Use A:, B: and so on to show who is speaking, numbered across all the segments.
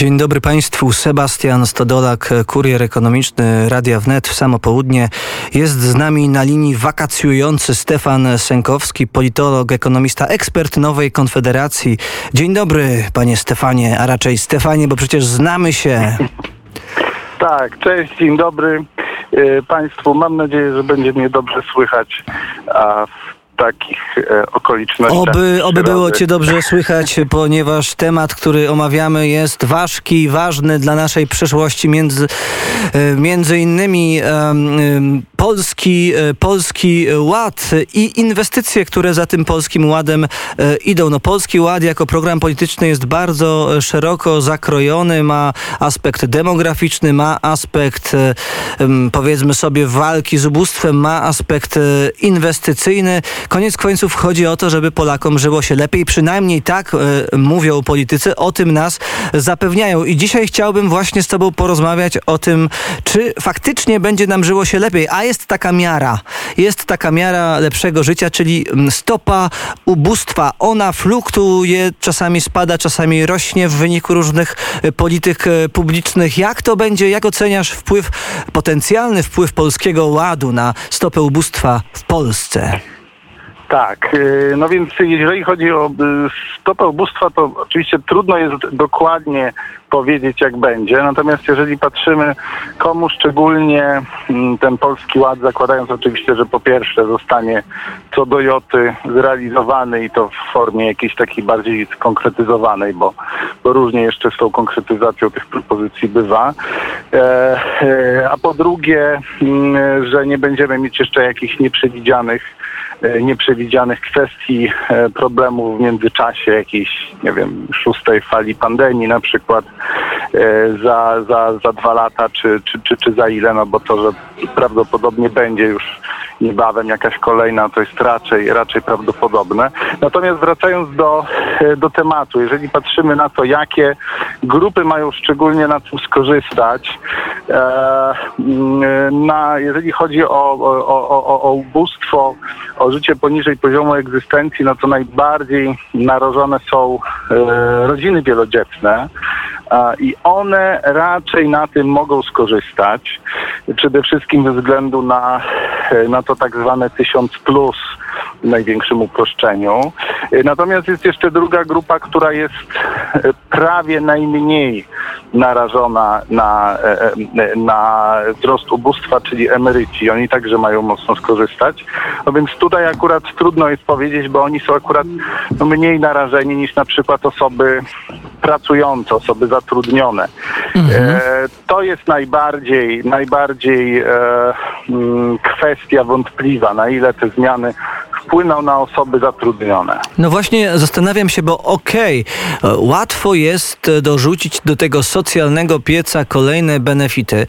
A: Dzień dobry Państwu. Sebastian Stodolak, kurier ekonomiczny Radia Wnet w samo południe. Jest z nami na linii wakacjujący Stefan Sękowski, politolog, ekonomista, ekspert Nowej Konfederacji. Dzień dobry, panie Stefanie, a raczej Stefanie, bo przecież znamy się.
B: Tak, cześć, dzień dobry e, Państwu. Mam nadzieję, że będzie mnie dobrze słychać. A takich e, okolicznościach.
A: Oby, oby było Cię dobrze słychać, ponieważ temat, który omawiamy jest ważki, ważny dla naszej przyszłości, między, e, między innymi um, polski, e, polski ład i inwestycje, które za tym polskim ładem e, idą. No, polski ład jako program polityczny jest bardzo szeroko zakrojony, ma aspekt demograficzny, ma aspekt e, powiedzmy sobie walki z ubóstwem, ma aspekt inwestycyjny. Koniec końców chodzi o to, żeby Polakom żyło się lepiej. Przynajmniej tak mówią politycy, o tym nas zapewniają. I dzisiaj chciałbym właśnie z Tobą porozmawiać o tym, czy faktycznie będzie nam żyło się lepiej. A jest taka miara. Jest taka miara lepszego życia, czyli mm, stopa ubóstwa. Ona fluktuuje, czasami spada, czasami rośnie w wyniku różnych y, polityk y, publicznych. Jak to będzie? Jak oceniasz wpływ, potencjalny wpływ polskiego ładu na stopę ubóstwa w Polsce?
B: Tak, y, no więc jeżeli chodzi o stopę ubóstwa, to oczywiście trudno jest dokładnie powiedzieć, jak będzie. Natomiast jeżeli patrzymy, komu szczególnie mm, ten Polski Ład, zakładając oczywiście, że po pierwsze zostanie co do joty zrealizowany i to w formie jakiejś takiej bardziej skonkretyzowanej, bo, bo różnie jeszcze z tą konkretyzacją tych propozycji bywa. E, e, a po drugie, mm, że nie będziemy mieć jeszcze jakichś nieprzewidzianych nieprzewidzianych kwestii, e, problemów w międzyczasie, jakiejś, nie wiem, szóstej fali pandemii na przykład, E, za, za, za dwa lata, czy, czy, czy, czy za ile, no bo to, że prawdopodobnie będzie już niebawem jakaś kolejna, to jest raczej, raczej prawdopodobne. Natomiast wracając do, e, do tematu, jeżeli patrzymy na to, jakie grupy mają szczególnie na tym skorzystać, e, mm, na, jeżeli chodzi o, o, o, o ubóstwo, o życie poniżej poziomu egzystencji, no to najbardziej narażone są rodziny wielodzietne i one raczej na tym mogą skorzystać, przede wszystkim ze względu na, na to tak zwane 1000 plus największym uproszczeniu. Natomiast jest jeszcze druga grupa, która jest prawie najmniej narażona na, na wzrost ubóstwa, czyli emeryci. Oni także mają mocno skorzystać. No więc tutaj akurat trudno jest powiedzieć, bo oni są akurat no, mniej narażeni niż na przykład osoby pracujące, osoby zatrudnione. Mhm. E, to jest najbardziej, najbardziej e, mm, kwestia wątpliwa, na ile te zmiany wpłyną na osoby zatrudnione.
A: No właśnie zastanawiam się, bo okej, okay, łatwo jest dorzucić do tego socjalnego pieca kolejne benefity.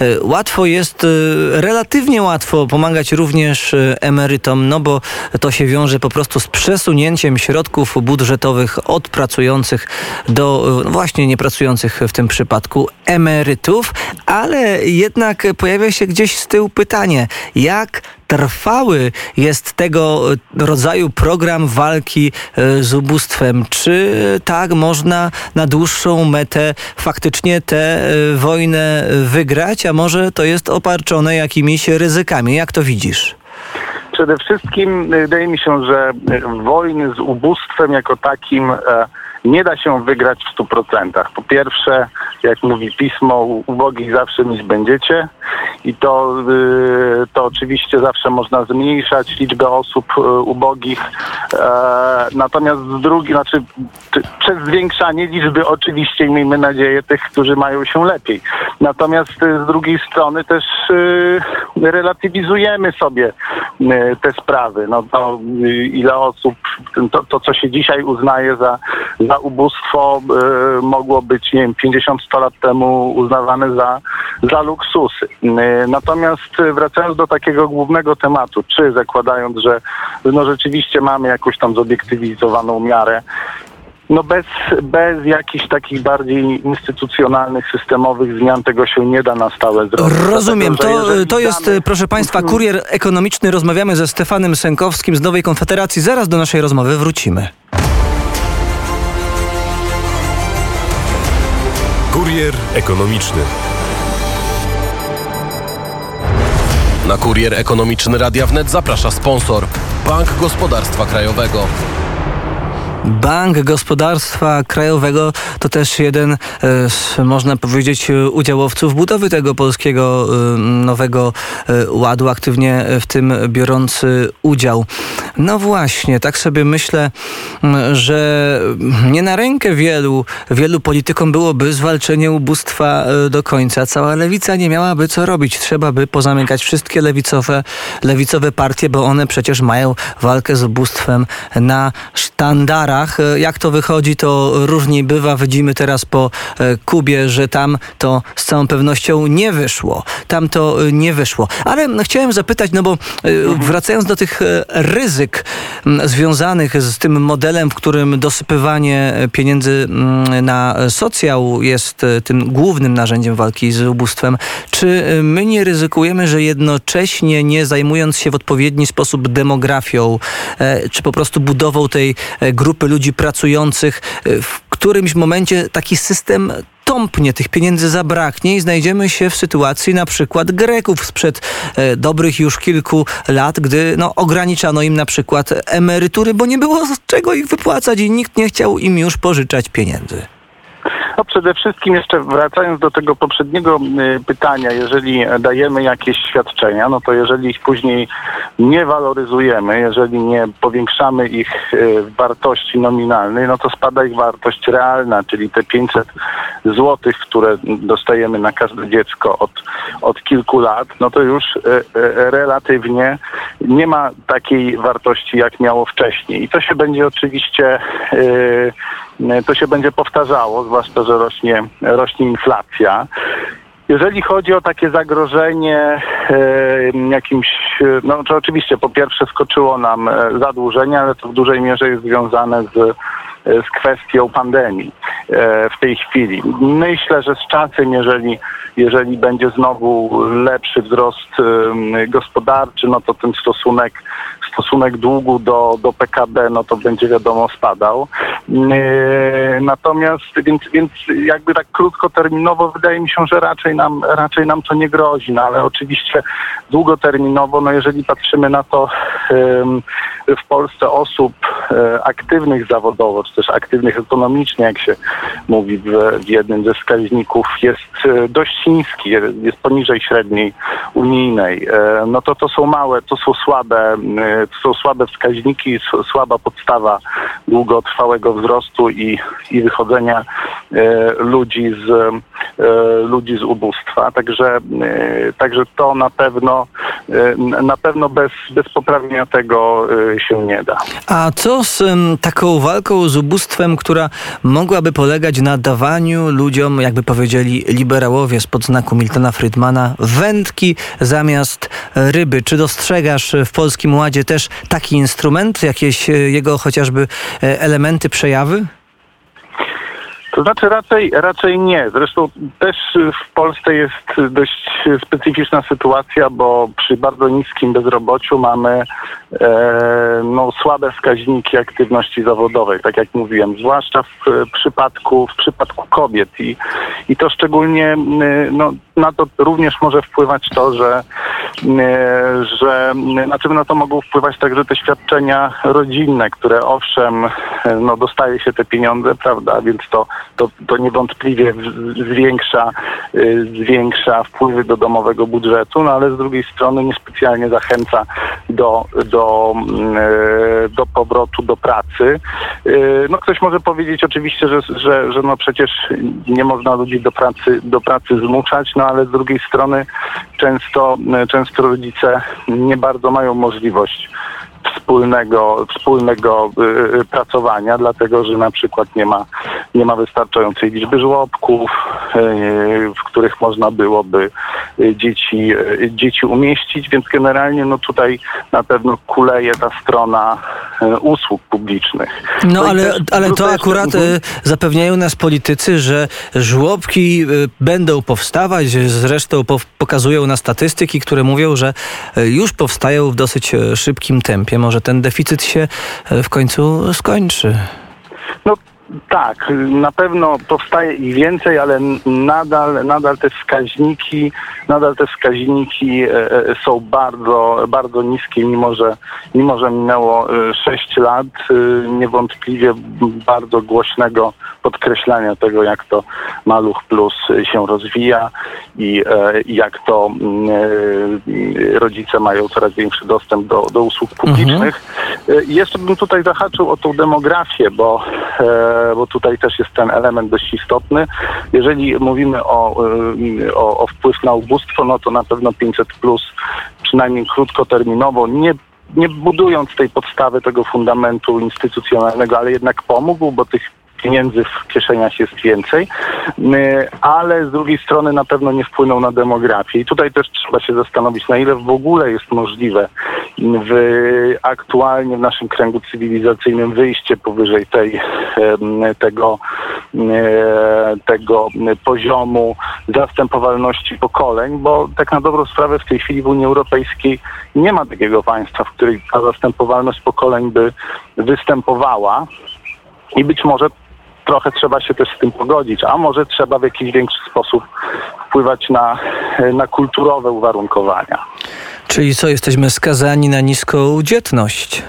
A: E, łatwo jest, e, relatywnie łatwo pomagać również e, emerytom, no bo to się wiąże po prostu z przesunięciem środków budżetowych od pracujących do właśnie niepracujących w tym przypadku emerytów, ale jednak pojawia się gdzieś z tyłu pytanie, jak trwały jest tego rodzaju program walki e, z ubóstwem. Czy tak można na dłuższą metę faktycznie tę e, wojnę wygrać, a może to jest oparczone jakimiś ryzykami? Jak to widzisz?
B: Przede wszystkim e, wydaje mi się, że wojny z ubóstwem jako takim nie da się wygrać w 100%. Po pierwsze, jak mówi pismo, ubogich zawsze mieć będziecie i to, y, to oczywiście zawsze można zmniejszać liczbę osób y, ubogich. E, natomiast z drugiej, znaczy przez zwiększanie liczby oczywiście miejmy nadzieję tych, którzy mają się lepiej. Natomiast y, z drugiej strony też relatywizujemy sobie te sprawy. No to ile osób, to, to co się dzisiaj uznaje za, za ubóstwo, mogło być, nie wiem, 50-100 lat temu uznawane za, za luksusy. Natomiast wracając do takiego głównego tematu, czy zakładając, że no rzeczywiście mamy jakąś tam zobiektywizowaną miarę, no bez, bez jakichś takich bardziej instytucjonalnych, systemowych zmian tego się nie da na stałe zrobić.
A: Rozumiem. Dlatego, to, to jest, damy... proszę Państwa, kurier ekonomiczny. Rozmawiamy ze Stefanem Sękowskim z Nowej Konfederacji. Zaraz do naszej rozmowy wrócimy.
C: Kurier ekonomiczny.
D: Na kurier ekonomiczny Radia Wnet zaprasza sponsor Bank Gospodarstwa Krajowego.
A: Bank Gospodarstwa Krajowego to też jeden z, można powiedzieć, udziałowców budowy tego polskiego y, nowego y, ładu, aktywnie w tym biorący udział. No właśnie, tak sobie myślę, że nie na rękę wielu, wielu politykom byłoby zwalczenie ubóstwa do końca. Cała lewica nie miałaby co robić. Trzeba by pozamykać wszystkie lewicowe, lewicowe partie, bo one przecież mają walkę z ubóstwem na sztandarach. Jak to wychodzi, to różnie bywa. Widzimy teraz po e, Kubie, że tam to z całą pewnością nie wyszło. Tam to e, nie wyszło. Ale chciałem zapytać, no bo e, wracając do tych ryzyk związanych z tym modelem, w którym dosypywanie pieniędzy na socjał jest tym głównym narzędziem walki z ubóstwem, czy my nie ryzykujemy, że jednocześnie nie zajmując się w odpowiedni sposób demografią, czy po prostu budową tej grupy ludzi pracujących, w którymś momencie taki system tąpnie, tych pieniędzy zabraknie i znajdziemy się w sytuacji na przykład Greków sprzed e, dobrych już kilku lat, gdy no, ograniczano im na przykład emerytury, bo nie było z czego ich wypłacać i nikt nie chciał im już pożyczać pieniędzy.
B: No przede wszystkim jeszcze wracając do tego poprzedniego y, pytania, jeżeli dajemy jakieś świadczenia, no to jeżeli ich później nie waloryzujemy, jeżeli nie powiększamy ich y, wartości nominalnej, no to spada ich wartość realna, czyli te 500 złotych, które dostajemy na każde dziecko od, od kilku lat, no to już y, relatywnie nie ma takiej wartości, jak miało wcześniej. I to się będzie oczywiście to się będzie powtarzało, zwłaszcza, że rośnie, rośnie inflacja. Jeżeli chodzi o takie zagrożenie e, jakimś, no to oczywiście po pierwsze skoczyło nam e, zadłużenie, ale to w dużej mierze jest związane z, z kwestią pandemii e, w tej chwili. Myślę, że z czasem, jeżeli, jeżeli będzie znowu lepszy wzrost e, gospodarczy, no to ten stosunek stosunek długu do, do PKB, no to będzie wiadomo spadał. E, natomiast, więc, więc jakby tak krótkoterminowo wydaje mi się, że raczej nam, raczej nam to nie grozi, no ale oczywiście długoterminowo, no jeżeli patrzymy na to w Polsce osób e, aktywnych zawodowo, czy też aktywnych ekonomicznie, jak się mówi w, w jednym ze wskaźników, jest e, dość niski, jest poniżej średniej unijnej. No to to są małe, to są słabe, są słabe wskaźniki, słaba podstawa długotrwałego wzrostu i, i wychodzenia e, ludzi z, e, ludzi z ubóstwa. Także, e, także to na pewno na pewno bez, bez poprawienia tego się nie da.
A: A co z taką walką z ubóstwem, która mogłaby polegać na dawaniu ludziom, jakby powiedzieli liberałowie z podznaku Miltona Friedmana, wędki zamiast ryby? Czy dostrzegasz w Polskim Ładzie też taki instrument, jakieś jego chociażby elementy, przejawy?
B: To znaczy raczej, raczej nie. Zresztą też w Polsce jest dość specyficzna sytuacja, bo przy bardzo niskim bezrobociu mamy e, no, słabe wskaźniki aktywności zawodowej, tak jak mówiłem, zwłaszcza w przypadku, w przypadku kobiet i, i to szczególnie no, na to również może wpływać to, że, że na czym na to mogą wpływać także te świadczenia rodzinne, które owszem, no dostaje się te pieniądze, prawda, więc to to, to niewątpliwie zwiększa, y, zwiększa wpływy do domowego budżetu, no ale z drugiej strony niespecjalnie zachęca do, do, y, do powrotu do pracy. No ktoś może powiedzieć oczywiście, że, że, że no przecież nie można ludzi do pracy, do pracy zmuszać, no ale z drugiej strony często, często rodzice nie bardzo mają możliwość wspólnego, wspólnego y, y, pracowania, dlatego że na przykład nie ma, nie ma wystarczającej liczby żłobków, y, w których można byłoby dzieci, dzieci umieścić, więc generalnie no tutaj na pewno kuleje ta strona usług publicznych.
A: No, no ale, też, ale to akurat mhm. zapewniają nas politycy, że żłobki będą powstawać, zresztą pokazują na statystyki, które mówią, że już powstają w dosyć szybkim tempie. Może ten deficyt się e, w końcu skończy.
B: Tak, na pewno powstaje ich więcej, ale nadal, nadal te wskaźniki, nadal te wskaźniki e, e, są bardzo, bardzo niskie, mimo że, mimo że minęło e, 6 lat, e, niewątpliwie bardzo głośnego podkreślania tego, jak to Maluch Plus się rozwija i jak to mm, rodzice mają coraz większy dostęp do, do usług publicznych. E, i Jeszcze bym tutaj zahaczył o tą demografię, bo, e, bo tutaj też jest ten element dość istotny. Jeżeli mówimy o, e, o, o wpływ na ubóstwo, no to na pewno 500 plus przynajmniej krótkoterminowo nie nie budując tej podstawy, tego fundamentu instytucjonalnego, ale jednak pomógł, bo tych pieniędzy w kieszeniach jest więcej, My, ale z drugiej strony na pewno nie wpłynął na demografię. I tutaj też trzeba się zastanowić, na ile w ogóle jest możliwe w, aktualnie w naszym kręgu cywilizacyjnym wyjście powyżej tej, tego, tego poziomu zastępowalności pokoleń, bo tak na dobrą sprawę w tej chwili w Unii Europejskiej nie ma takiego państwa, w którym ta zastępowalność pokoleń by występowała i być może trochę trzeba się też z tym pogodzić, a może trzeba w jakiś większy sposób wpływać na, na kulturowe uwarunkowania.
A: Czyli co, jesteśmy skazani na niską dzietność?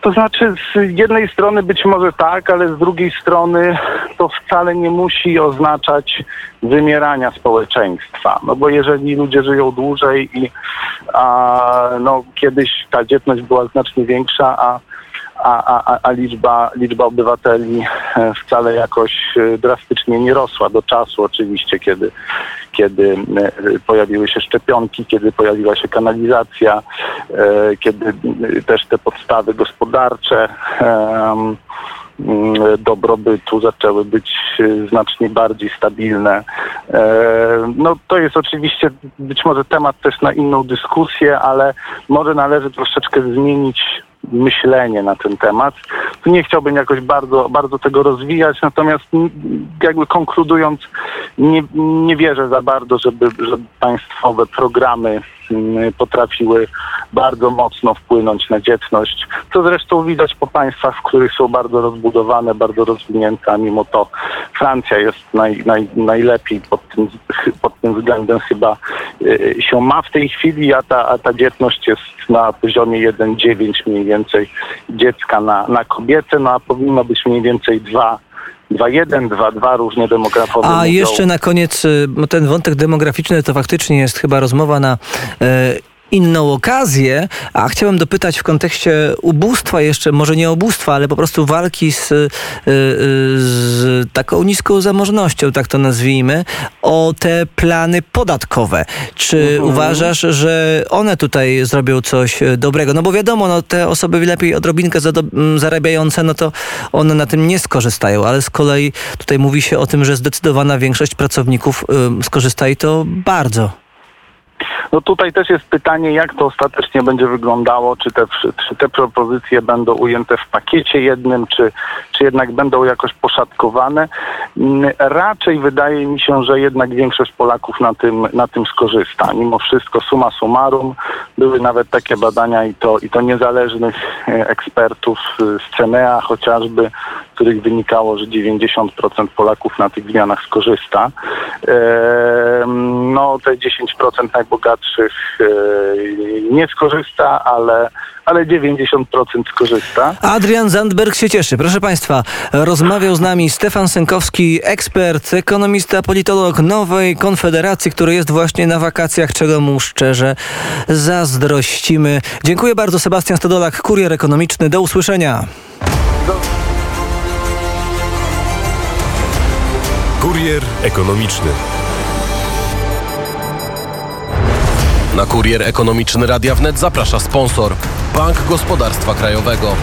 B: To znaczy, z jednej strony być może tak, ale z drugiej strony to wcale nie musi oznaczać wymierania społeczeństwa. No bo jeżeli ludzie żyją dłużej i a, no, kiedyś ta dzietność była znacznie większa, a, a, a, a liczba, liczba obywateli e, wcale jakoś e, drastycznie nie rosła do czasu oczywiście, kiedy, kiedy e, pojawiły się szczepionki, kiedy pojawiła się kanalizacja, kiedy też te podstawy gospodarcze dobrobytu zaczęły być znacznie bardziej stabilne. No to jest oczywiście być może temat też na inną dyskusję, ale może należy troszeczkę zmienić myślenie na ten temat. Tu nie chciałbym jakoś bardzo, bardzo tego rozwijać, natomiast jakby konkludując, nie, nie wierzę za bardzo, żeby, żeby państwowe programy mm, potrafiły bardzo mocno wpłynąć na dzietność, co zresztą widać po państwach, w których są bardzo rozbudowane, bardzo rozwinięte, a mimo to Francja jest naj, naj, najlepiej pod tym, pod tym względem chyba y, się ma w tej chwili, a ta, a ta dzietność jest na poziomie 1,9 mniej więcej dziecka na, na kobietę, no a powinno być mniej więcej 2 2,1, 2,2 różnie demografowie
A: A
B: mówią.
A: jeszcze na koniec y, ten wątek demograficzny to faktycznie jest chyba rozmowa na e, inną okazję, a chciałem dopytać w kontekście ubóstwa jeszcze, może nie ubóstwa, ale po prostu walki z, y, y, z taką niską zamożnością, tak to nazwijmy, o te plany podatkowe. Czy uważasz, że one tutaj zrobią coś e, dobrego? No bo wiadomo, no, te osoby lepiej odrobinkę zado- m, zarabiające, no to one na tym nie skorzystają, ale z kolei tutaj mówi się o tym, że zdecydowana większość pracowników skorzysta i to bardzo.
B: No tutaj też jest pytanie, jak to ostatecznie będzie wyglądało, czy te, czy te propozycje będą ujęte w pakiecie jednym, czy, czy jednak będą jakoś poszatkowane. Mm, Raczej wydaje mi się, że jednak większość Polaków na tym, na tym skorzysta. Mimo wszystko suma summarum były nawet takie badania i to, i to niezależnych e, ekspertów e, z CENEA chociażby, z których wynikało, że 90% Polaków na tych zmianach skorzysta. Ehm, No te 10% najbogatszych e, nie skorzysta, ale, ale 90% skorzysta.
A: Adrian Zandberg się cieszy. Proszę Państwa, rozmawiał z nami Stefan Sękowski, ekspert, ekonomista, politolog Nowej Konfederacji, który jest właśnie na wakacjach, czego mu szczerze zazdrościmy. Dziękuję bardzo, Sebastian Stodolak, kurier ekonomiczny. Do usłyszenia.
C: Kurier ekonomiczny.
D: Na kurier ekonomiczny Radia Wnet zaprasza sponsor Bank Gospodarstwa Krajowego.